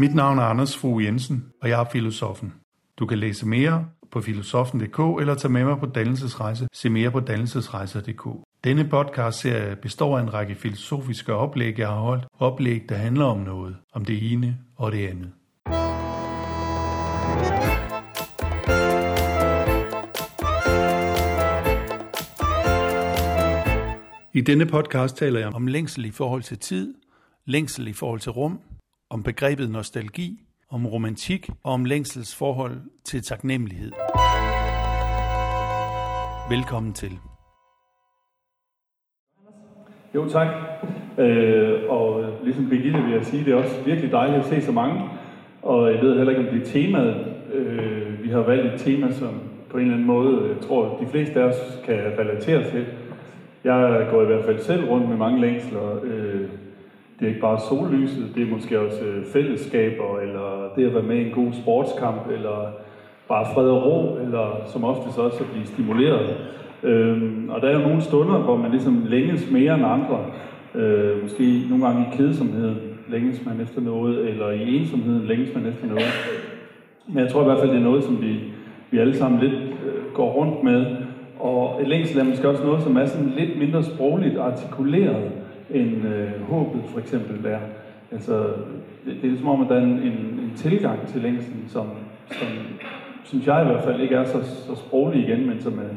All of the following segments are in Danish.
Mit navn er Anders Fogh Jensen, og jeg er filosofen. Du kan læse mere på filosofen.dk eller tage med mig på dannelsesrejse. Se mere på dannelsesrejser.dk. Denne podcast serie består af en række filosofiske oplæg, jeg har holdt. Oplæg, der handler om noget. Om det ene og det andet. I denne podcast taler jeg om længsel i forhold til tid, længsel i forhold til rum, om begrebet nostalgi, om romantik og om længsels forhold til taknemmelighed. Velkommen til. Jo, tak. Øh, og ligesom Birgitte vil jeg sige, det er også virkelig dejligt at se så mange. Og jeg ved heller ikke, om det er temaet. Øh, vi har valgt et tema, som på en eller anden måde, øh, jeg tror, de fleste af os kan relatere til. Jeg går i hvert fald selv rundt med mange længsler. Øh, det er ikke bare sollyset, det er måske også øh, fællesskaber, eller det at være med i en god sportskamp, eller bare fred og ro, eller som oftest også at blive stimuleret. Øhm, og der er jo nogle stunder, hvor man ligesom længes mere end andre. Øh, måske nogle gange i kedsomheden længes man efter noget, eller i ensomheden længes man efter noget. Men jeg tror i hvert fald, det er noget, som vi, vi alle sammen lidt øh, går rundt med. Og længsel er måske også noget, som er sådan lidt mindre sprogligt artikuleret end øh, håbet for eksempel er. Altså, det, det er som om, at der er en, en, en tilgang til længslen, som, som synes jeg i hvert fald ikke er så, så sproglig igen, men som er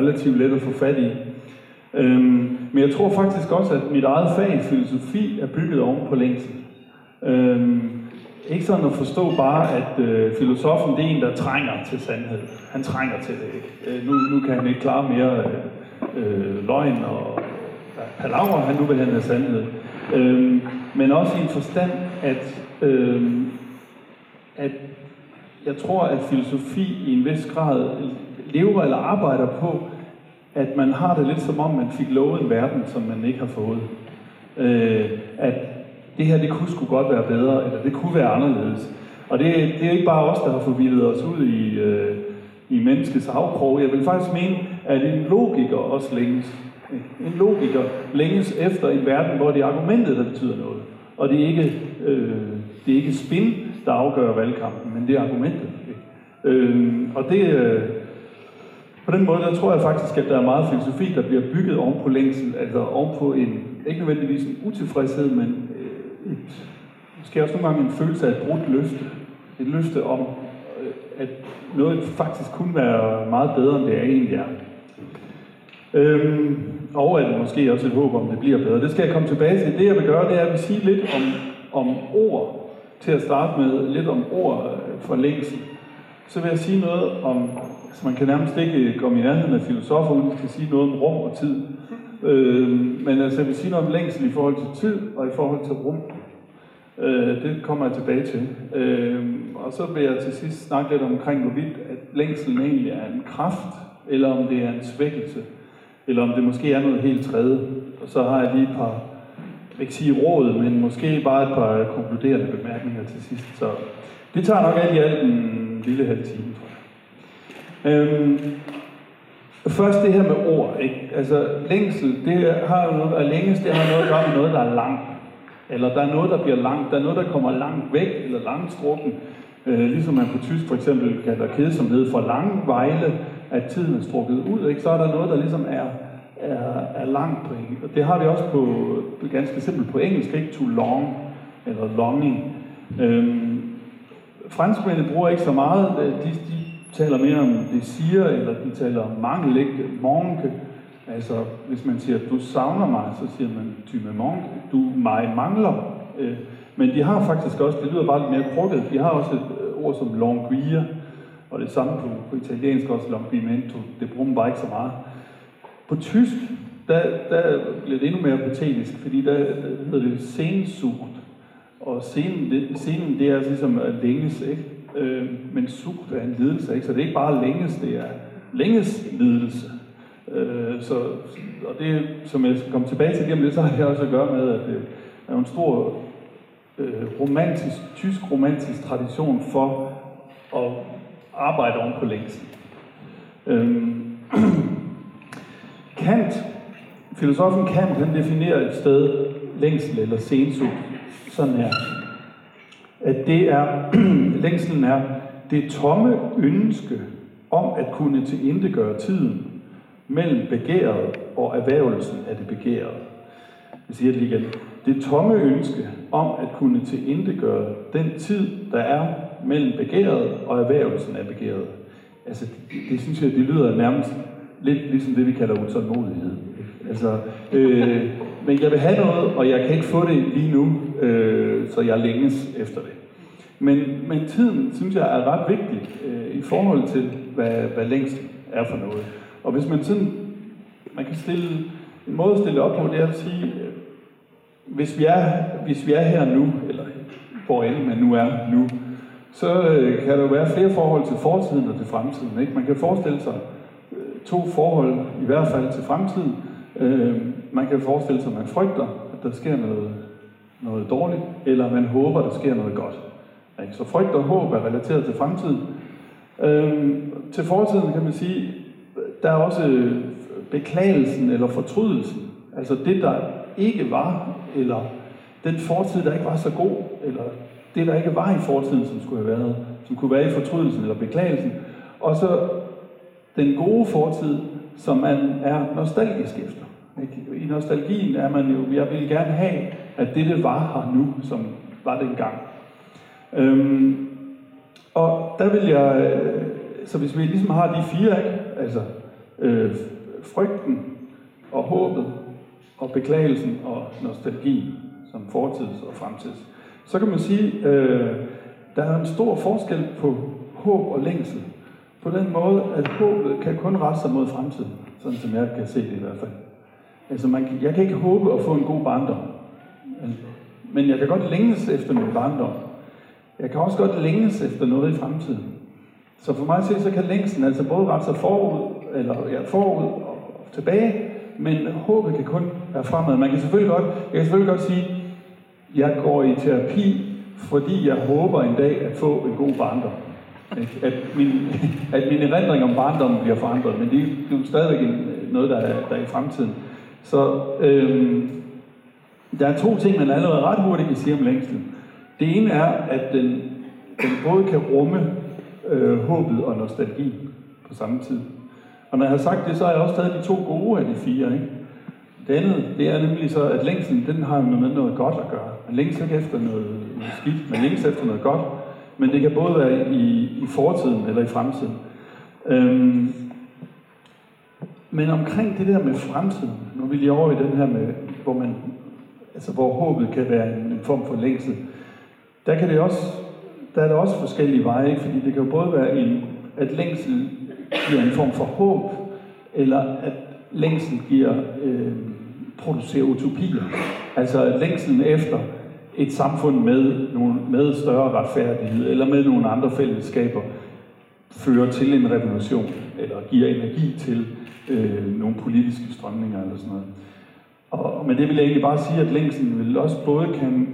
relativt let at få fat i. Øhm, men jeg tror faktisk også, at mit eget fag, filosofi, er bygget oven på længsel. Øhm, ikke sådan at forstå bare, at øh, filosofen det er en, der trænger til sandhed. Han trænger til det ikke. Øh, nu, nu kan han ikke klare mere øh, øh, løgn og palaver, han nu vil have sandhed. Øhm, men også i en forstand, at, øhm, at jeg tror, at filosofi i en vis grad lever eller arbejder på, at man har det lidt som om, man fik lovet en verden, som man ikke har fået. Øh, at det her, det kunne sgu godt være bedre, eller det kunne være anderledes. Og det, det er ikke bare os, der har forvildet os ud i, øh, i menneskets afkrog. Jeg vil faktisk mene, at en logiker også længes. En logiker længes efter en verden, hvor det er argumentet, der betyder noget. Og det er ikke, øh, det er ikke spin, der afgør valgkampen, men det er argumentet. Øh, og det, øh, på den måde, der tror jeg faktisk, at der er meget filosofi, der bliver bygget oven på længsel, altså oven på en, ikke nødvendigvis en utilfredshed, men øh, et, måske også nogle gange en følelse af et brudt løfte. Et løfte om, øh, at noget faktisk kunne være meget bedre, end det er egentlig er. Øhm, og at det måske også et håb om, det bliver bedre. Det skal jeg komme tilbage til. Det jeg vil gøre, det er at vil sige lidt om, om ord, til at starte med, lidt om ord øh, for længsel. Så vil jeg sige noget om, altså man kan nærmest ikke øh, komme i nærheden af filosofer, uden skal sige noget om rum og tid. Øh, men altså, jeg vil sige noget om længsel i forhold til tid og i forhold til rum. Øh, det kommer jeg tilbage til. Øh, og så vil jeg til sidst snakke lidt omkring, hvorvidt at længselen egentlig er en kraft, eller om det er en svækkelse, eller om det måske er noget helt tredje. Og så har jeg lige et par, jeg ikke sige råd, men måske bare et par konkluderende bemærkninger til sidst. Så det tager nok alt i alt en lille halv time, tror jeg. Øhm, Først det her med ord, ikke? Altså længsel, det har jo noget, at længes, det har noget at gøre med noget, der er langt. Eller der er noget, der bliver langt. Der er noget, der kommer langt væk, eller langstrukken. Øh, ligesom man på tysk for eksempel kalder kedsomhed for langvejle, vejle, at tiden er strukket ud, ikke? Så er der noget, der ligesom er, er, er langt på engelsk. Og det har vi også på, på ganske simpelt på engelsk, ikke? too long, eller longing. Øhm, franskmændene bruger ikke så meget, de, de taler mere om desir, eller de taler om mangel, ikke? Manque. Altså, hvis man siger, du savner mig, så siger man, tu me manque, du mig mangler. Øh, men de har faktisk også, det lyder bare lidt mere krukket, de har også et øh, ord som languir, og det samme på, på italiensk også, longuimento, det bruger man bare ikke så meget. På tysk, der, der bliver det endnu mere patetisk, fordi der, der hedder det sensugt, og scenen, det, scenen, det er altså ligesom at længes, ikke? Øh, men sugt er en lidelse, ikke? Så det er ikke bare længes, det er længes lidelse. Øh, så, og det, som jeg skal komme tilbage til gennem det, så har det også at gøre med, at det er en stor øh, romantisk, tysk romantisk tradition for at arbejde oven på længsel. Øhm. Kant, filosofen Kant, han definerer et sted længsel eller sensut sådan her. at det er, længslen er det tomme ønske om at kunne tilindegøre tiden mellem begæret og erhvervelsen af det begærede. Jeg siger det lige igen. Det tomme ønske om at kunne tilindegøre den tid, der er mellem begæret og erhvervelsen af begæret. Altså, det, det synes jeg, det lyder nærmest lidt ligesom det, vi kalder utålmodighed. Altså, øh, men jeg vil have noget, og jeg kan ikke få det lige nu, øh, så jeg længes efter det. Men, men tiden, synes jeg, er ret vigtig øh, i forhold til, hvad, hvad længst er for noget. Og hvis man sådan, man kan stille, en måde at stille op på, det er at sige, øh, hvis vi er, hvis vi er her nu, eller hvor end man nu er nu, så øh, kan der jo være flere forhold til fortiden og til fremtiden. Ikke? Man kan forestille sig øh, to forhold, i hvert fald til fremtiden. Øh, man kan forestille sig, at man frygter, at der sker noget, noget dårligt, eller man håber, at der sker noget godt. Ikke? Så frygt og håb er relateret til fremtiden. Øhm, til fortiden kan man sige, der er også øh, beklagelsen eller fortrydelsen. Altså det, der ikke var, eller den fortid, der ikke var så god, eller det, der ikke var i fortiden, som skulle have været, som kunne være i fortrydelsen eller beklagelsen. Og så den gode fortid, som man er nostalgisk efter. Ikke? I nostalgien er man jo, jeg vil gerne have, at det, det var her nu, som var dengang. Øhm, og der vil jeg, øh, så hvis vi ligesom har de fire, ikke? altså øh, frygten og håbet og beklagelsen og nostalgi som fortids og fremtids, så kan man sige, øh, der er en stor forskel på håb og længsel. På den måde, at håbet kan kun rette sig mod fremtiden, sådan som jeg kan se det i hvert fald. Altså man, jeg kan ikke håbe at få en god barndom, men jeg kan godt længes efter min barndom. Jeg kan også godt længes efter noget i fremtiden. Så for mig at se, så kan længsen altså både rette sig forud, eller ja, forud og, og tilbage, men håbet kan kun være fremad. Man kan selvfølgelig godt, jeg kan selvfølgelig godt sige, jeg går i terapi, fordi jeg håber en dag at få en god barndom. At min, at min erindring om barndommen bliver forandret, men det er jo stadigvæk noget, der er, der er i fremtiden. Så øhm, der er to ting, man allerede ret hurtigt kan sige om længsel. Det ene er, at den, den både kan rumme øh, håbet og nostalgi på samme tid. Og når jeg har sagt det, så har jeg også taget de to gode af de fire. Ikke? Det andet, det er nemlig så, at længslen, den har med noget godt at gøre. Man længes ikke efter noget, noget skidt, man længes efter noget godt. Men det kan både være i, i fortiden eller i fremtiden. Øhm, men omkring det der med fremtiden, nu vil jeg over i den her med, hvor man, altså hvor håbet kan være en, en form for længsel, der kan det også, der er der også forskellige veje, ikke? fordi det kan jo både være en, at længsel giver en form for håb, eller at længsel giver, øh, producerer utopier. Altså at længselen efter et samfund med, nogle, med større retfærdighed, eller med nogle andre fællesskaber, fører til en revolution, eller giver energi til øh, nogle politiske strømninger eller sådan noget. Og, men det vil jeg egentlig bare sige, at længslen vil også både kan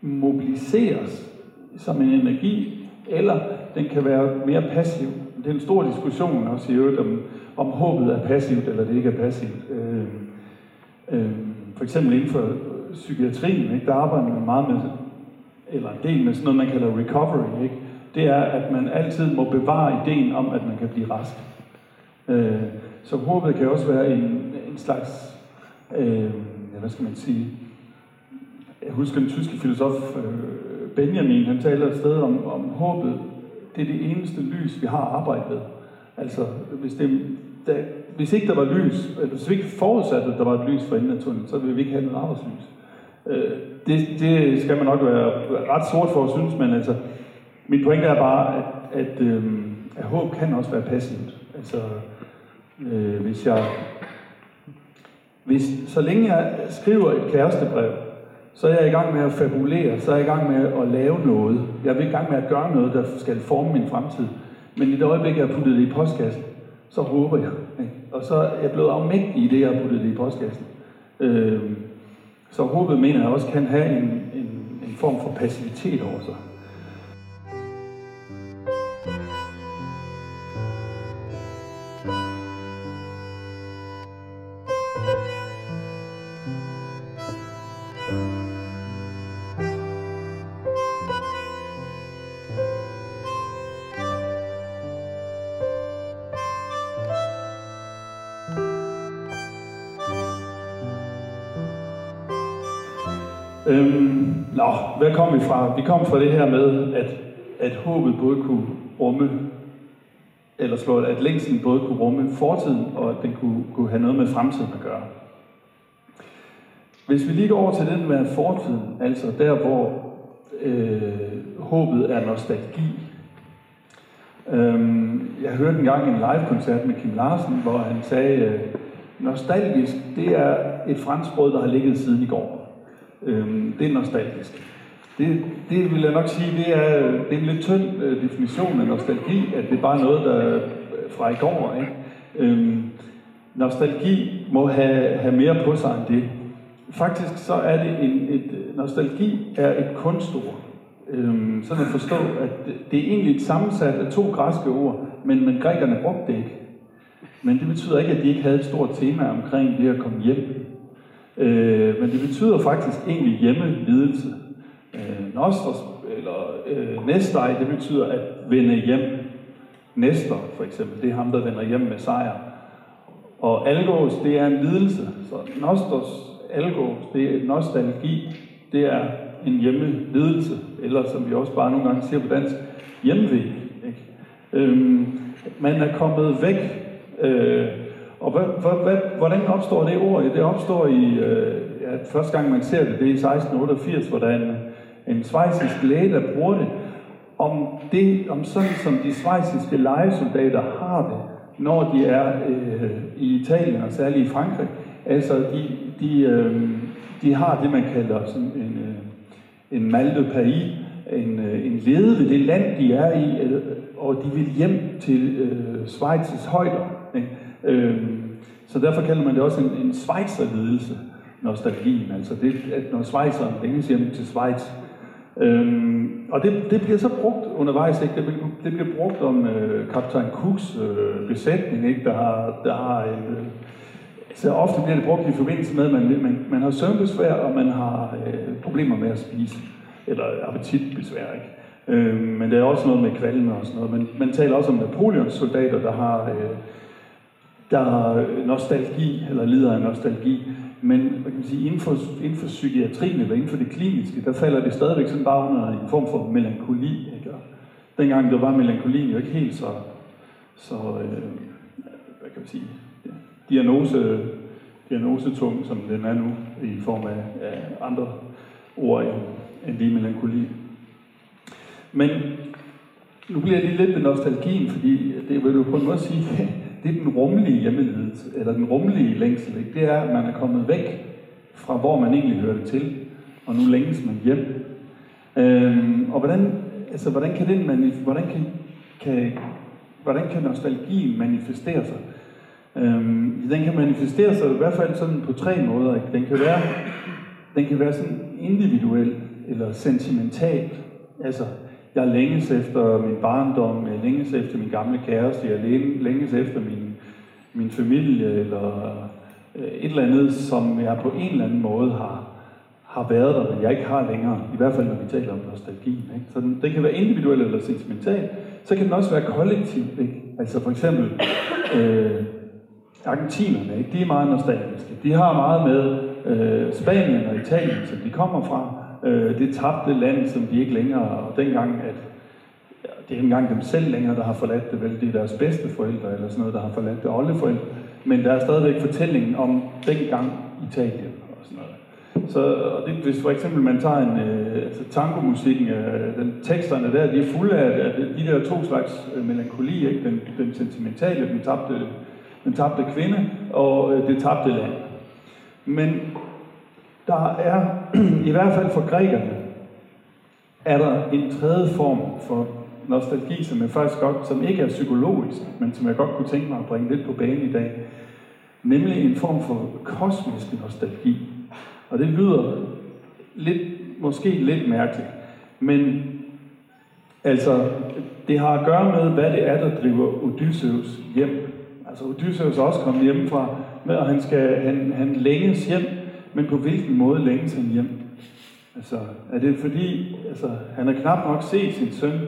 mobiliseres som en energi, eller den kan være mere passiv. Det er en stor diskussion også i øvrigt, om, om håbet er passivt, eller det ikke er passivt. Øh, øh, for eksempel inden for psykiatrien, ikke, der arbejder man meget med, eller en del med sådan noget, man kalder recovery. Ikke? Det er, at man altid må bevare ideen om, at man kan blive rask. Øh, så håbet kan også være en, en slags, øh, hvad skal man sige, jeg husker den tyske filosof øh, Benjamin, han taler et sted om, om håbet. Det er det eneste lys, vi har arbejdet med. Altså, hvis, det, der, hvis ikke der var lys, eller hvis vi ikke forudsatte, at der var et lys for enden af tunnelen, så ville vi ikke have noget arbejdslys. Øh, det, det skal man nok være ret sort for at synes, men altså, min pointe er bare, at, at, øh, at håb kan også være passivt. Altså, øh, hvis jeg hvis, så længe jeg skriver et kærestebrev, så er jeg i gang med at fabulere, så er jeg i gang med at lave noget. Jeg er i gang med at gøre noget, der skal forme min fremtid. Men i det øjeblik, jeg har puttet det i postkassen, så håber jeg. Øhm, og så er jeg blevet afmægtig i det, jeg har puttet det i postkassen. Øh, så håbet mener jeg også kan have en, en, en form for passivitet over sig. Hvad kom vi fra? Vi kom fra det her med, at, at håbet både kunne rumme, eller slå, at længslen både kunne rumme fortiden, og at den kunne, kunne have noget med fremtiden at gøre. Hvis vi lige går over til den med fortiden, altså der, hvor øh, håbet er nostalgi. Øhm, jeg hørte engang en live-koncert med Kim Larsen, hvor han sagde, øh, nostalgisk, det er et fransk brød, der har ligget siden i går. Øhm, det er nostalgisk. Det, det vil jeg nok sige, det er, det er en lidt tynd øh, definition af nostalgi, at det er bare noget, der er fra i går. Ikke? Øhm, nostalgi må have, have mere på sig end det. Faktisk så er det en, et, nostalgi er et kunstord. Øhm, sådan at forstå, at det, det er egentlig et sammensat af to græske ord, men, men grækerne brugte det ikke. Men det betyder ikke, at de ikke havde et stort tema omkring det at komme hjem. Øh, men det betyder faktisk egentlig hjemmelidelse. Øh, nostos, eller øh, næstej, det betyder at vende hjem. Næster, for eksempel, det er ham, der vender hjem med sejr. Og algos, det er en lidelse. Så nostos, algos, det er nostalgi, det er en hjemmelidelse, eller som vi også bare nogle gange siger på dansk, hjemvej. Ikke? Øhm, man er kommet væk Øh, og hvad, hvad, hvordan opstår det ord? Det opstår i, øh, ja, første gang man ser det, det er i 1688, hvor der er en, en svejsisk læge, der bruger det, om det, om sådan som de svejsiske legesoldater har det, når de er øh, i Italien, og særligt i Frankrig. Altså, de, de, øh, de har det, man kalder sådan en, øh, en mal de pays, en, øh, en lede ved det land, de er i, øh, og de vil hjem til øh, Schweiz's højder. Ikke? Øh, så derfor kalder man det også en, en schweizer nostalgien. Altså det, at når Schweizeren længes hjem til Schweiz. Øhm, og det, det bliver så brugt undervejs, ikke? Det, bliver, det bliver brugt om øh, kaptajn Cooks øh, besætning, ikke? Der har, der har en, øh, så ofte bliver det brugt i forbindelse med, at man, man, man har søvnbesvær, og man har øh, problemer med at spise, eller appetitbesvær, ikke? Øh, men der er også noget med kvalme og sådan noget. Men man taler også om Napoleons soldater, der har, øh, der har nostalgi, eller lider af nostalgi. Men hvad kan man sige, inden, for, inden for psykiatrien eller inden for det kliniske, der falder det stadigvæk sådan bare under en form for melankoli. Ikke? Og dengang der var melankoli jo ikke helt så, så øh, hvad kan man sige, ja, diagnose, diagnosetung, som den er nu, i form af, af andre ord end lige melankoli. Men nu bliver jeg lige lidt ved nostalgien, fordi det vil du på en måde sige, det er den rummelige hjemmelighed, eller den rummelige længsel. Ikke? Det er, at man er kommet væk fra, hvor man egentlig hørte til, og nu længes man hjem. Øhm, og hvordan, altså, hvordan kan den hvordan kan, kan, hvordan kan nostalgien manifestere sig? Øhm, den kan manifestere sig i hvert fald sådan på tre måder. Ikke? Den kan være, den kan være sådan individuel eller sentimental. Altså, jeg længes efter min barndom, jeg længes efter min gamle kæreste, jeg længes efter min, min familie, eller øh, et eller andet, som jeg på en eller anden måde har, har været der, men jeg ikke har længere. I hvert fald, når vi taler om nostalgi. Ikke? Så den, det kan være individuel eller sentimental. Så kan den også være kollektiv. Ikke? Altså for eksempel, øh, argentinerne, ikke? de er meget nostalgiske. De har meget med øh, Spanien og Italien, som de kommer fra øh, det tabte land, som de ikke længere, og dengang, at ja, det er ikke engang dem selv længere, der har forladt det, vel, det er deres bedste forældre, eller sådan noget, der har forladt det, oldeforældre, men der er stadigvæk fortællingen om dengang Italien, og sådan noget. Så og det, hvis for eksempel man tager en, øh, altså tangomusikken, øh, den, teksterne der, de er fulde af, af de der to slags øh, melankoli, ikke? Den, den sentimentale, den tabte, den tabte kvinde, og øh, det tabte land. Men der er, i hvert fald for grækerne, er der en tredje form for nostalgi, som jeg faktisk godt, som ikke er psykologisk, men som jeg godt kunne tænke mig at bringe lidt på banen i dag. Nemlig en form for kosmisk nostalgi. Og det lyder lidt, måske lidt mærkeligt, men altså, det har at gøre med, hvad det er, der driver Odysseus hjem. Altså Odysseus er også kommet hjem fra, og han, skal, han, han længes hjem men på hvilken måde længes han hjem? Altså, er det fordi, altså, han har knap nok set sin søn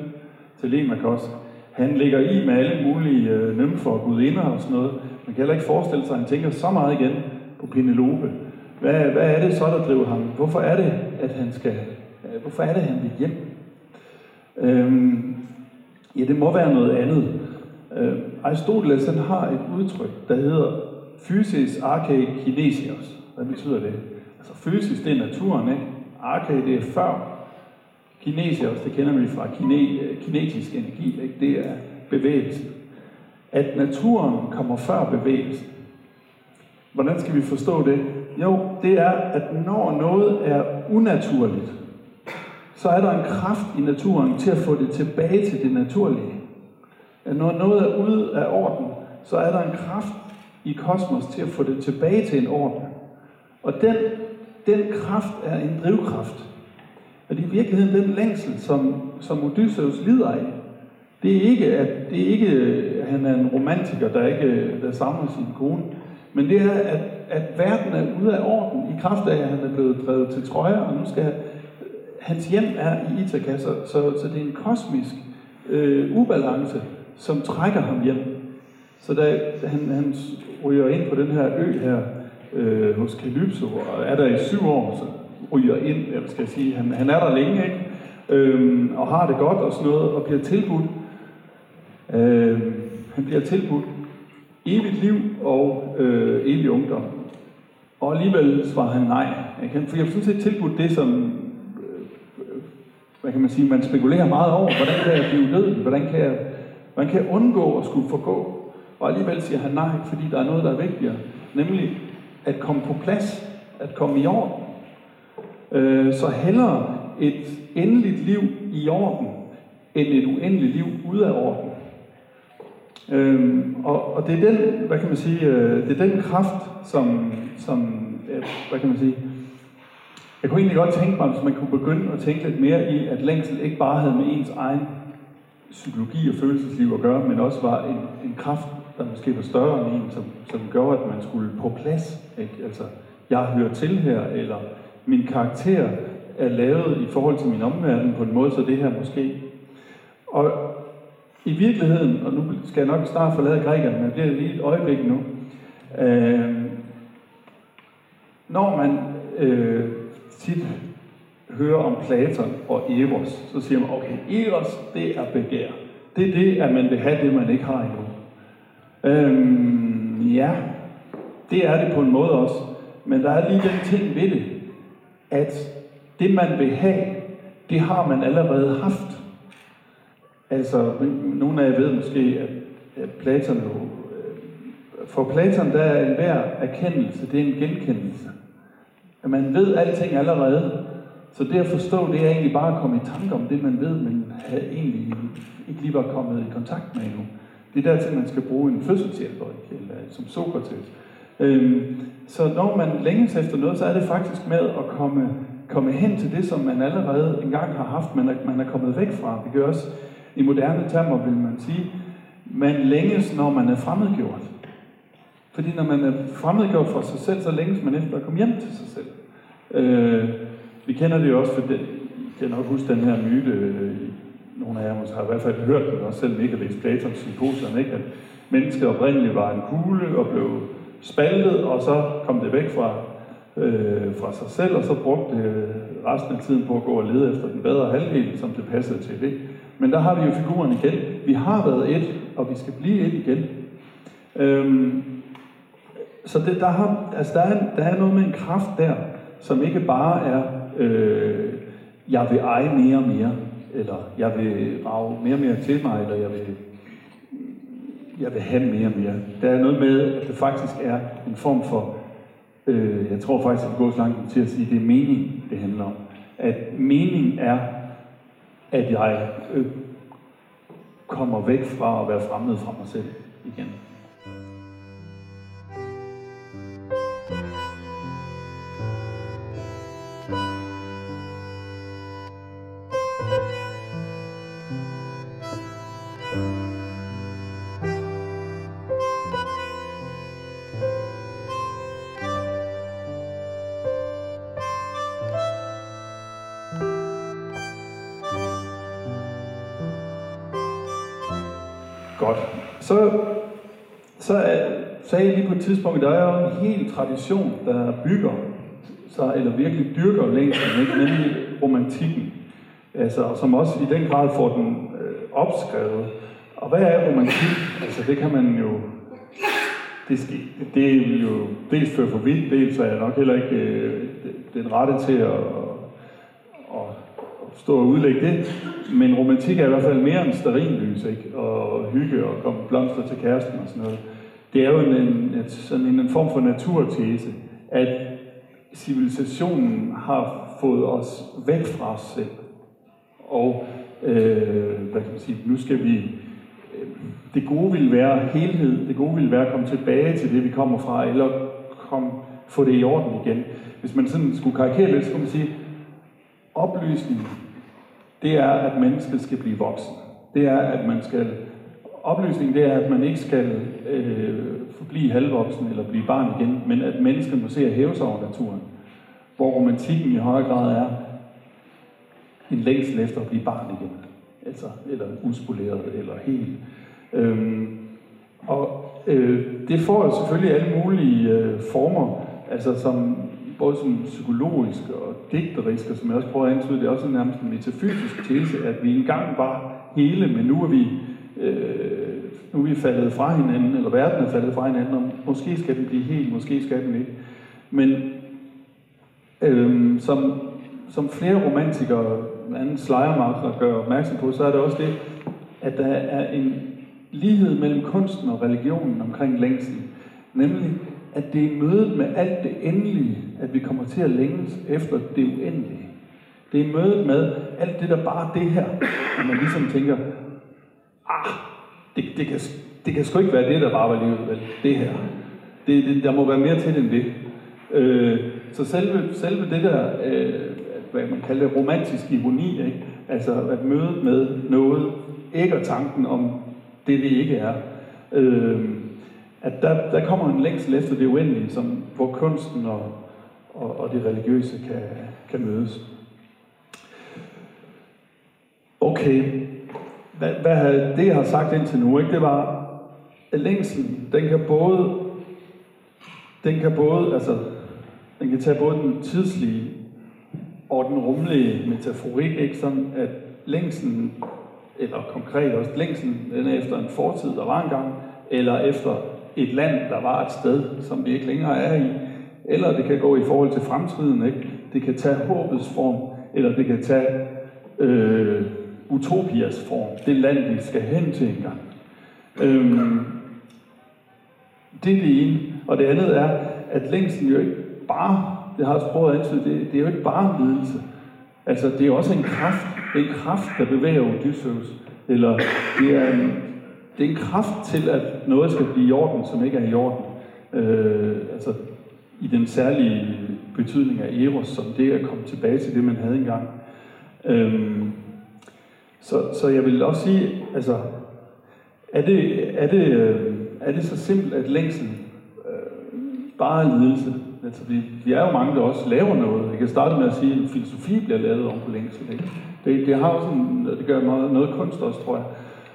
Telemachos. Han ligger i med alle mulige øh, nymfer og gudinder og sådan noget. Man kan heller ikke forestille sig, at han tænker så meget igen på Penelope. Hvad, hvad er det så, der driver ham? Hvorfor er det, at han skal, øh, hvorfor er det, at han vil hjem? Øhm, ja, det må være noget andet. Øh, Aristoteles han har et udtryk, der hedder physis arche kinesios. Hvad betyder det? Altså fysisk, det er naturen, ikke? Arke, det er før. Kinesios, det kender vi fra kine, øh, kinetisk energi, ikke? det er bevægelse. At naturen kommer før bevægelsen. Hvordan skal vi forstå det? Jo, det er, at når noget er unaturligt, så er der en kraft i naturen til at få det tilbage til det naturlige. At når noget er ude af orden, så er der en kraft i kosmos til at få det tilbage til en orden. Og den, den kraft er en drivkraft. Og det er i virkeligheden den længsel, som, som Odysseus lider af. Det er ikke, at, det er ikke, at han er en romantiker, der ikke der savner sin kone. Men det er, at, at verden er ude af orden i kraft af, at han er blevet drevet til Troja, og nu skal hans hjem er i Ithaka, så, så, så det er en kosmisk øh, ubalance, som trækker ham hjem. Så da han, han ryger ind på den her ø her øh, hos Calypso, og er der i syv år, så ryger ind, jeg skal sige, han, han er der længe, ikke? Øhm, og har det godt og sådan noget, og bliver tilbudt. Øh, han bliver tilbudt evigt liv og øh, evig ungdom. Og alligevel svarer han nej. Jeg kan, for jeg har sådan set tilbudt det, som øh, hvad kan man sige, man spekulerer meget over. Hvordan kan jeg blive død? Hvordan kan jeg, hvordan kan jeg undgå at skulle forgå? Og alligevel siger han nej, fordi der er noget, der er vigtigere. Nemlig at komme på plads, at komme i orden. Øh, så hellere et endeligt liv i orden, end et uendeligt liv ude af orden. Øhm, og, og det er den, hvad kan man sige, øh, det er den kraft, som, som øh, hvad kan man sige, jeg kunne egentlig godt tænke mig, hvis man kunne begynde at tænke lidt mere i, at længsel ikke bare havde med ens egen psykologi og følelsesliv at gøre, men også var en, en kraft, der måske var større end en, som, som gjorde, at man skulle på plads. Ikke? Altså, jeg hører til her, eller min karakter er lavet i forhold til min omverden på en måde, så det her måske. Og i virkeligheden, og nu skal jeg nok snart forlade grækerne, men det er lige et øjeblik nu. Øh, når man øh, tit hører om Platon og Eros, så siger man, okay, Eros, det er begær. Det er det, at man vil have det, man ikke har endnu. Øhm, ja, det er det på en måde også. Men der er lige den ting ved det, at det, man vil have, det har man allerede haft. Altså, nogle af jer ved måske, at, at Platon jo... Øh, for Platon, der er enhver erkendelse, det er en genkendelse. At man ved alting allerede. Så det at forstå, det er egentlig bare at komme i tanke om det, man ved, men havde egentlig ikke lige var kommet i kontakt med endnu. Det er dertil, man skal bruge en fødselshjælper, eller som Sokrates. Øhm, så når man længes efter noget, så er det faktisk med at komme, komme hen til det, som man allerede engang har haft, men man er kommet væk fra. Det gør også i moderne termer, vil man sige, man længes, når man er fremmedgjort. Fordi når man er fremmedgjort for sig selv, så længes man efter at komme hjem til sig selv. Øh, vi kender det jo også, for det, jeg kan nok huske den her myte, øh, nogle af jer måske har i hvert fald hørt den, også selv ikke har læst Platons symposium, ikke? at mennesket oprindeligt var en kugle og blev spaltet, og så kom det væk fra, øh, fra sig selv, og så brugte det resten af tiden på at gå og lede efter den bedre halvdel, som det passede til det. Men der har vi jo figuren igen. Vi har været et, og vi skal blive et igen. Øhm, så det, der, har, altså der, er, der er noget med en kraft der, som ikke bare er, øh, jeg vil eje mere og mere, eller jeg vil rage mere og mere til mig, eller jeg vil, jeg vil have mere og mere. Der er noget med, at det faktisk er en form for, øh, jeg tror faktisk, at det går så langt til at sige, at det er mening, det handler om. At mening er, at jeg øh, kommer væk fra at være fremmed fra mig selv igen. Tidspunkt, der er jo en hel tradition, der bygger sig, eller virkelig dyrker længslen, ikke? nemlig romantikken. Altså, som også i den grad får den øh, opskrevet. Og hvad er romantik? Altså, det kan man jo... Det, skal, det vil jo dels føre for vidt, dels er jeg nok heller ikke øh, den rette til at, at, at stå og udlægge det. Men romantik er i hvert fald mere end sterinlys, ikke? Og hygge og komme blomster til kæresten og sådan noget. Det er jo en, en, sådan en, en form for naturtese, at civilisationen har fået os væk fra os selv. Og øh, hvad kan man sige, nu skal vi, øh, det gode vil være helhed, det gode vil være at komme tilbage til det, vi kommer fra, eller kom, få det i orden igen. Hvis man sådan skulle karikere lidt, så kunne man sige, oplysning, det er, at mennesket skal blive voksen. Det er, at man skal, oplysning, det er, at man ikke skal øh, forblive halvvoksen eller blive barn igen, men at mennesket må se at hæve sig over naturen. Hvor romantikken i højere grad er en længsel efter at blive barn igen. Altså, eller uspoleret, eller helt. Øhm, og øh, det får jo selvfølgelig alle mulige øh, former, altså som både som psykologisk og digterisk, og som jeg også prøver at antyde, det er også nærmest en metafysisk tese, at vi engang var hele, men nu er vi, øh, nu er vi faldet fra hinanden, eller verden er faldet fra hinanden, og måske skal den blive helt, måske skal den ikke. Men øh, som, som flere romantikere, blandt andet Schleiermacher, gør opmærksom på, så er det også det, at der er en lighed mellem kunsten og religionen omkring længsel. Nemlig, at det er mødet med alt det endelige, at vi kommer til at længes efter det uendelige. Det er mødet med alt det, der bare er det her, når man ligesom tænker, ah, det, det, kan, det kan sgu ikke være det, der bare var livet, vel? Det her. Det, det, der må være mere til end det. Øh, så selve, selve det der, øh, hvad man kalder det, romantisk ironi, ikke? altså at møde med noget, ikke og tanken om det, det ikke er, øh, at der, der kommer en længsel efter det uendelige, som, hvor kunsten og, og, og det religiøse kan, kan mødes. Okay, hvad, hvad det jeg har sagt indtil nu, ikke, det var, at længslen, den kan både, den kan både, altså, den kan tage både den tidslige og den rumlige metaforik, ikke, sådan at længslen, eller konkret også længslen, den er efter en fortid, der var engang, eller efter et land, der var et sted, som vi ikke længere er i. Eller det kan gå i forhold til fremtiden. Ikke? Det kan tage håbets form, eller det kan tage øh, utopias form. Det land, vi skal hen til engang. Øhm, det er det ene. Og det andet er, at længsten jo ikke bare, det har jeg også prøvet at antyde, det, det er jo ikke bare en lidelse. Altså, det er også en kraft. En kraft, der bevæger Odysseus. Eller det er en, det er en kraft til, at noget skal blive i orden, som ikke er i orden. Øh, altså i den særlige betydning af Eros, som det at komme tilbage til det, man havde engang. Øh, så, så jeg vil også sige, altså, er det, er det, øh, er det så simpelt, at længsel øh, bare er lidelse? Altså, vi, vi er jo mange, der også laver noget. Jeg kan starte med at sige, at filosofi bliver lavet om på længsel. Ikke? Det, det har også en, det gør meget, noget kunst også, tror jeg.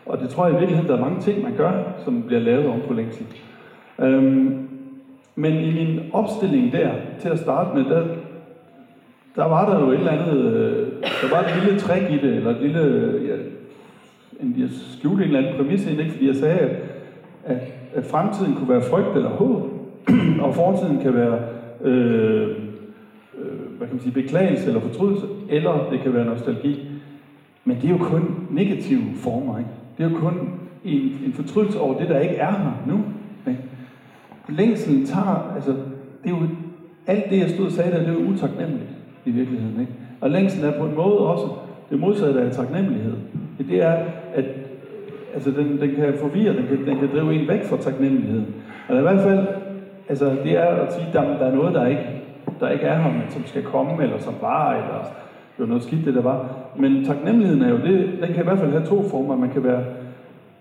Og det tror jeg i virkeligheden, der er mange ting, man gør, som bliver lavet om på længsel. Øhm, men i min opstilling der, til at starte med, der, der var der jo et eller andet, øh, der var et lille træk i det, eller et lille, ja, en, jeg skjulte en eller anden præmis ind, ikke? fordi jeg sagde, at, at, at fremtiden kunne være frygt eller håb, og fortiden kan være øh, øh, hvad kan man sige, beklagelse eller fortrydelse, eller det kan være nostalgi. Men det er jo kun negative former, ikke? Det er jo kun en, en fortrydelse over det, der ikke er her nu. Ikke? Længselen tager, altså, det er jo, alt det, jeg stod og sagde der, det er jo utaknemmeligt i virkeligheden. Ikke? Og længselen er på en måde også det modsatte af taknemmelighed. Det er, at altså, den, den kan forvirre, den kan, den kan drive en væk fra taknemmeligheden. Og i hvert fald, altså, det er at sige, at der, der er noget, der ikke, der ikke er her, men som skal komme, eller som var, eller det var noget skidt, det der var. Men taknemmeligheden er jo det, den kan i hvert fald have to former. Man kan være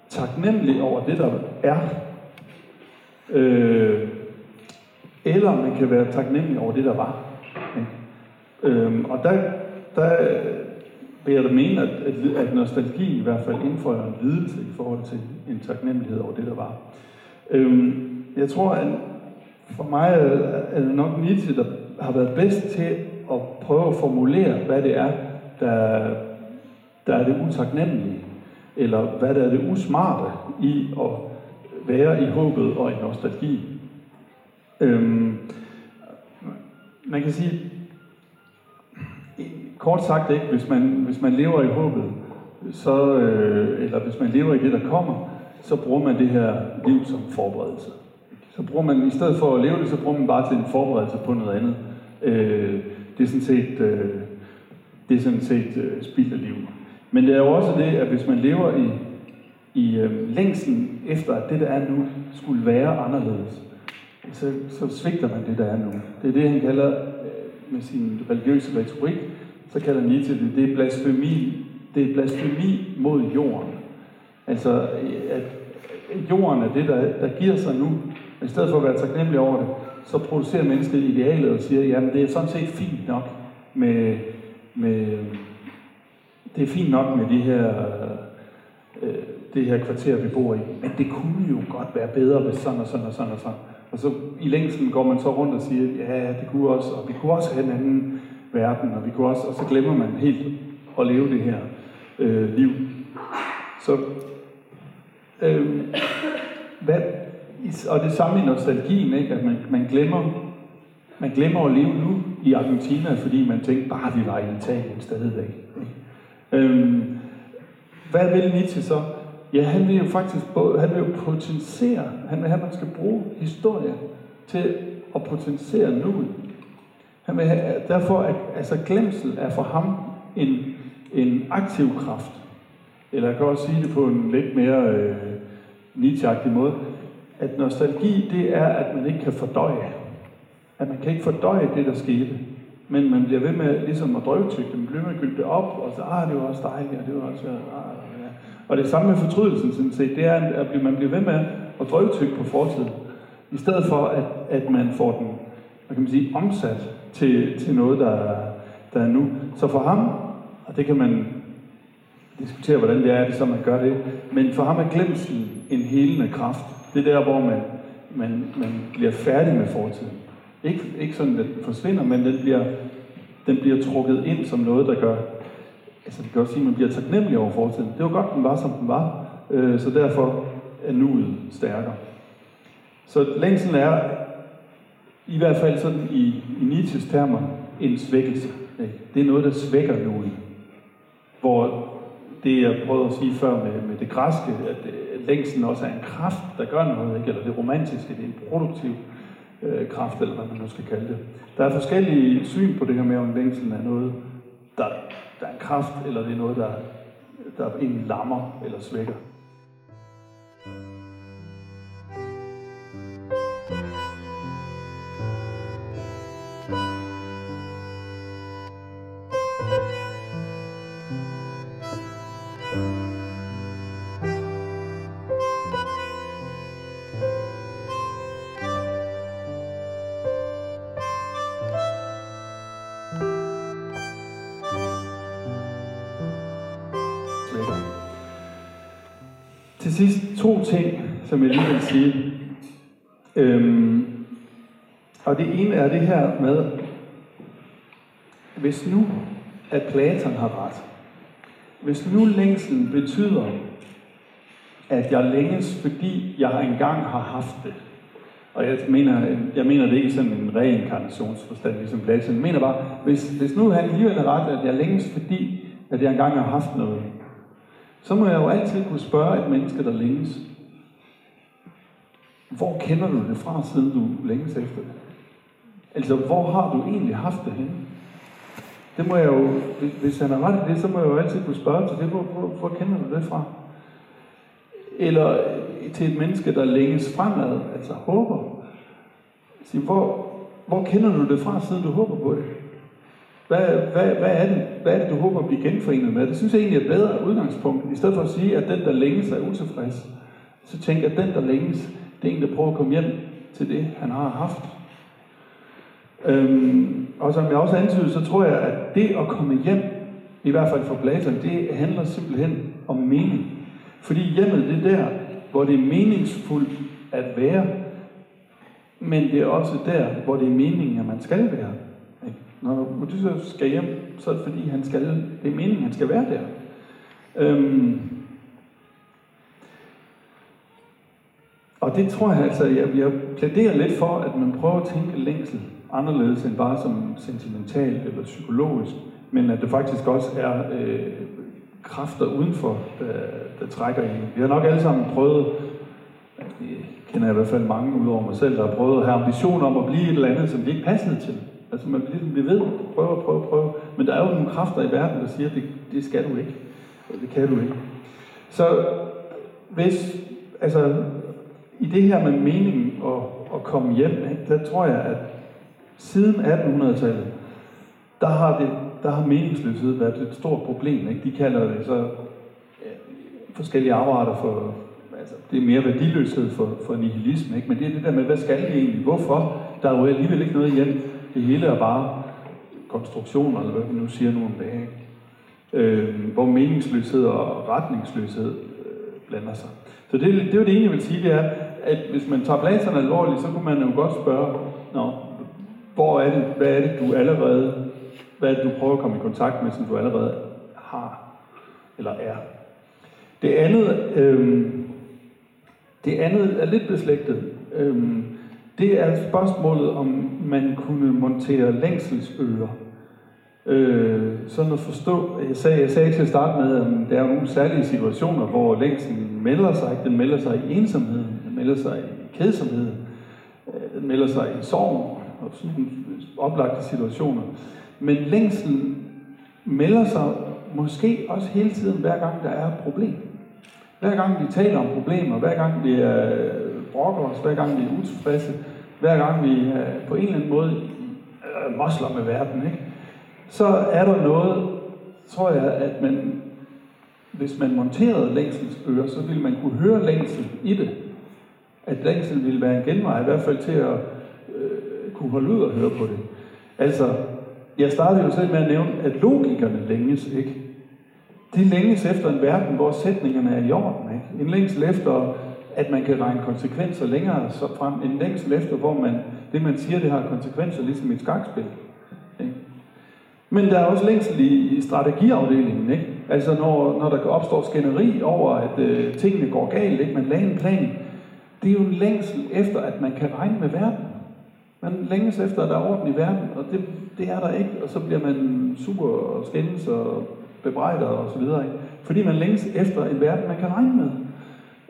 taknemmelig over det, der er. Øh, eller man kan være taknemmelig over det, der var. Øhm, og der, der vil jeg da mene, at, at, at nostalgi i hvert fald indfører en lidelse i forhold til en taknemmelighed over det, der var. Øhm, jeg tror, at for mig er det nok Nietzsche, der har været bedst til at prøve at formulere, hvad det er, der, der er det utaknemmelige, eller hvad der er det usmarte i at være i håbet og i nostalgi. Øhm, man kan sige, kort sagt ikke, hvis man, hvis man lever i håbet, så, øh, eller hvis man lever i det, der kommer, så bruger man det her liv som forberedelse. Så bruger man, i stedet for at leve det, så bruger man bare til en forberedelse på noget andet. Øh, det er sådan set, øh, det er sådan set øh, spild af liv. Men det er jo også det, at hvis man lever i, i øh, længsten efter, at det, der er nu, skulle være anderledes, så, så svigter man det, der er nu. Det er det, han kalder øh, med sin religiøse retorik, så kalder Nietzsche det, det er blasfemi, det er blasfemi mod jorden. Altså, at jorden er det, der, der giver sig nu. I stedet for at være taknemmelig over det, så producerer mennesket idealet og siger, jamen det er sådan set fint nok med, med det er fint nok med de her, øh, det her kvarter, vi bor i, men det kunne jo godt være bedre, hvis sådan og sådan og sådan og sådan. Og så i længden går man så rundt og siger, ja, det kunne også, og vi kunne også have en anden verden, og vi kunne også, og så glemmer man helt at leve det her øh, liv. Så, øh, hvad, og det samme i nostalgien, ikke? at man, man glemmer man glemmer at leve nu i Argentina, fordi man tænker, bare vi var i Italien stadigvæk. Ikke? Øhm, hvad vil Nietzsche så? Ja, han vil jo faktisk han vil jo potentiere, han vil have, at man skal bruge historie til at potentiere nuet. Han vil have, derfor er altså glemsel er for ham en, en aktiv kraft. Eller jeg kan også sige det på en lidt mere øh, nietzsche måde, at nostalgi, det er, at man ikke kan fordøje. At man kan ikke fordøje det, der skete. Men man bliver ved med ligesom at drøvtykke det. Man bliver med at det op, og så, ah, det var også dejligt, og det var også, ah, ja. Og det samme med fortrydelsen, sådan set, det er, at man bliver ved med at drøvtykke på fortiden. I stedet for, at, at man får den, hvad kan man sige, omsat til, til noget, der, der er nu. Så for ham, og det kan man diskutere, hvordan det er, det så man gør det, men for ham er glemsel en helende kraft. Det er der, hvor man, man, man bliver færdig med fortiden. Ikke, ikke sådan, at den forsvinder, men den bliver, den bliver trukket ind som noget, der gør, altså det kan også sige, at man bliver taknemmelig over fortiden. Det var godt, den var, som den var, øh, så derfor er nuet stærkere. Så længsel er, i hvert fald sådan i, i Nietzsches termer, en svækkelse. Det er noget, der svækker noget. Hvor det, jeg prøvede at sige før med, med det græske, at længslen også er en kraft, der gør noget, ikke? eller det romantiske, det er en produktiv øh, kraft, eller hvad man nu skal kalde det. Der er forskellige syn på det her med, om længslen er noget, der, der er en kraft, eller det er noget, der, der en lammer eller svækker. Sidst to ting, som jeg lige vil sige. Øhm, og det ene er det her med, hvis nu, at Platon har ret, hvis nu længslen betyder, at jeg længes, fordi jeg engang har haft det, og jeg mener, jeg mener det ikke som en reinkarnationsforstand, ligesom Platon. Jeg mener bare, hvis, hvis nu han alligevel er ret, at jeg længes, fordi at jeg engang har haft noget, så må jeg jo altid kunne spørge et menneske, der længes. Hvor kender du det fra, siden du længes efter det? Altså, hvor har du egentlig haft det henne? Det må jeg jo, hvis han har ret i det, så må jeg jo altid kunne spørge til det, hvor, hvor, hvor kender du det fra? Eller øh, til et menneske, der længes fremad, altså håber. Sige, hvor, hvor kender du det fra, siden du håber på det? Hvad, hvad, hvad, er det, hvad er det, du håber at blive genforenet med? Det synes jeg egentlig er et bedre udgangspunkt. I stedet for at sige, at den, der længes, er utilfreds, så tænker jeg, at den, der længes, det er en, der prøver at komme hjem til det, han har haft. Øhm, og som jeg også antydede, så tror jeg, at det at komme hjem, i hvert fald for Platon, det handler simpelthen om mening. Fordi hjemmet, det er der, hvor det er meningsfuldt at være, men det er også der, hvor det er meningen, at man skal være. Når Odysseus skal hjem, så er det fordi, han skal, det er meningen, han skal være der. Øhm, og det tror jeg altså, jeg, jeg plæderer lidt for, at man prøver at tænke længsel anderledes end bare som sentimentalt eller psykologisk, men at det faktisk også er øh, kræfter udenfor, der, der trækker en. Vi har nok alle sammen prøvet, jeg kender jeg i hvert fald mange ud over mig selv, der har prøvet at have ambitioner om at blive et eller andet, som vi ikke passede til. Altså man ligesom bliver ved, prøve, prøve, prøve. Men der er jo nogle kræfter i verden, der siger, at det, det skal du ikke. Det kan du ikke. Så hvis, altså, i det her med meningen og, at komme hjem, ikke, der tror jeg, at siden 1800-tallet, der har, det, der har meningsløshed været et stort problem. Ikke? De kalder det så ja, forskellige afarter for, altså det er mere værdiløshed for, for nihilisme, ikke? men det er det der med, hvad skal vi egentlig? Hvorfor? Der er jo alligevel ikke noget hjem. Det hele er bare konstruktioner, eller hvad vi nu siger nu om dagen. Øh, hvor meningsløshed og retningsløshed øh, blander sig. Så det, det er jo det ene, jeg vil sige, det er, at hvis man tager Platon alvorligt, så kunne man jo godt spørge, Nå, hvor er det, hvad er det, du allerede, hvad er det, du prøver at komme i kontakt med, som du allerede har, eller er. Det andet, øh, det andet er lidt beslægtet. Øh, det er spørgsmålet, om man kunne montere længselsøer. Øh, sådan at forstå, jeg sagde, jeg sagde til at starte med, at der er nogle særlige situationer, hvor længslen melder sig. Den melder sig i ensomheden, den melder sig i kedsomheden, øh, den melder sig i sorg, og sådan oplagte situationer. Men længslen melder sig måske også hele tiden, hver gang der er et problem. Hver gang vi taler om problemer, hver gang vi er brokker os, hver gang vi er utilfredse, hver gang vi øh, på en eller anden måde øh, mosler med verden, ikke? så er der noget, tror jeg, at man, hvis man monterede længselsører, så ville man kunne høre længsel i det. At længsel ville være en genvej, i hvert fald til at øh, kunne holde ud og høre på det. Altså, jeg startede jo selv med at nævne, at logikerne længes, ikke? De længes efter en verden, hvor sætningerne er i orden, ikke? En længsel efter, at man kan regne konsekvenser længere så frem. En længsel efter, hvor man, det man siger, det har konsekvenser, ligesom et skakspil. Ikke? Men der er også længsel i, i strategiafdelingen, ikke? Altså når, når der opstår skænderi over, at øh, tingene går galt, ikke? Man lagde en plan. Det er jo en længsel efter, at man kan regne med verden. Man længes efter, at der er orden i verden, og det, det er der ikke, og så bliver man super og skændes og bebrejder og så videre. Ikke? Fordi man længes efter en verden, man kan regne med.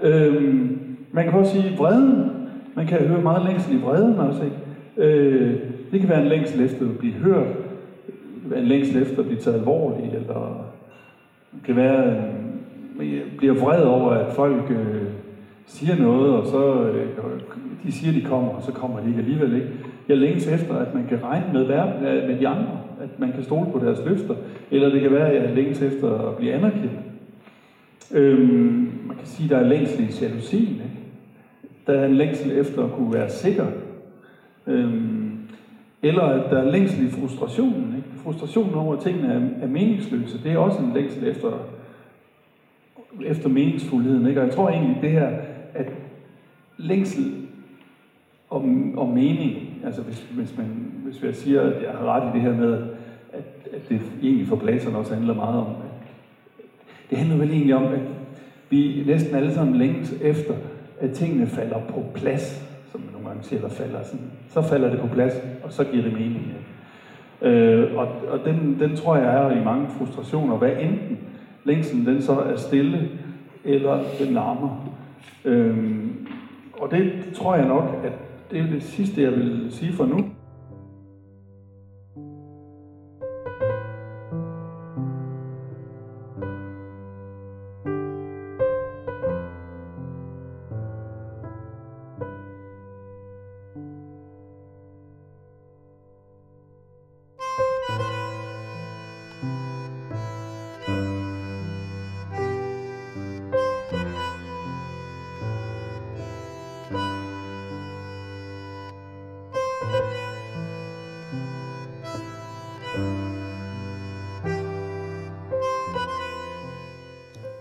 Øhm, man kan også sige vreden. Man kan høre meget længsel i vreden også. Ikke? Øh, det kan være en længsel efter at blive hørt. En længsel efter at blive taget alvorligt. Eller det kan være, at man bliver vred over, at folk øh, siger noget, og så øh, de siger, de kommer, og så kommer de ikke alligevel ikke. Jeg længes efter, at man kan regne med, verden, øh, med de andre, at man kan stole på deres løfter, eller det kan være, at jeg længes efter at blive anerkendt. Øhm, man kan sige, at der er længsel i jalousien. Ikke? Der er en længsel efter at kunne være sikker. Øhm, eller at der er længsel i frustrationen. Ikke? Frustrationen over, at tingene er, er meningsløse, det er også en længsel efter, efter meningsfuldheden. Ikke? Og jeg tror egentlig, det her, at længsel om, om mening, altså hvis, hvis, man, hvis jeg siger, at jeg har ret i det her med, at, at det egentlig for Platon også handler meget om, det handler vel egentlig om, at vi næsten alle sammen længes efter, at tingene falder på plads, som man nogle gange siger, der falder sådan. Så falder det på plads, og så giver det mening. Ja. Øh, og og den, den tror jeg er i mange frustrationer, hvad enten længsen den så er stille, eller den larmer. Øh, og det tror jeg nok, at det er det sidste, jeg vil sige for nu.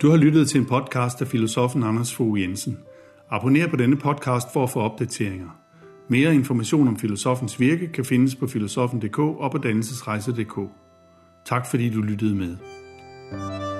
Du har lyttet til en podcast af filosofen Anders Fogh Jensen. Abonner på denne podcast for at få opdateringer. Mere information om filosofens virke kan findes på filosofen.dk og på dannelsesrejse.dk. Tak fordi du lyttede med. thank you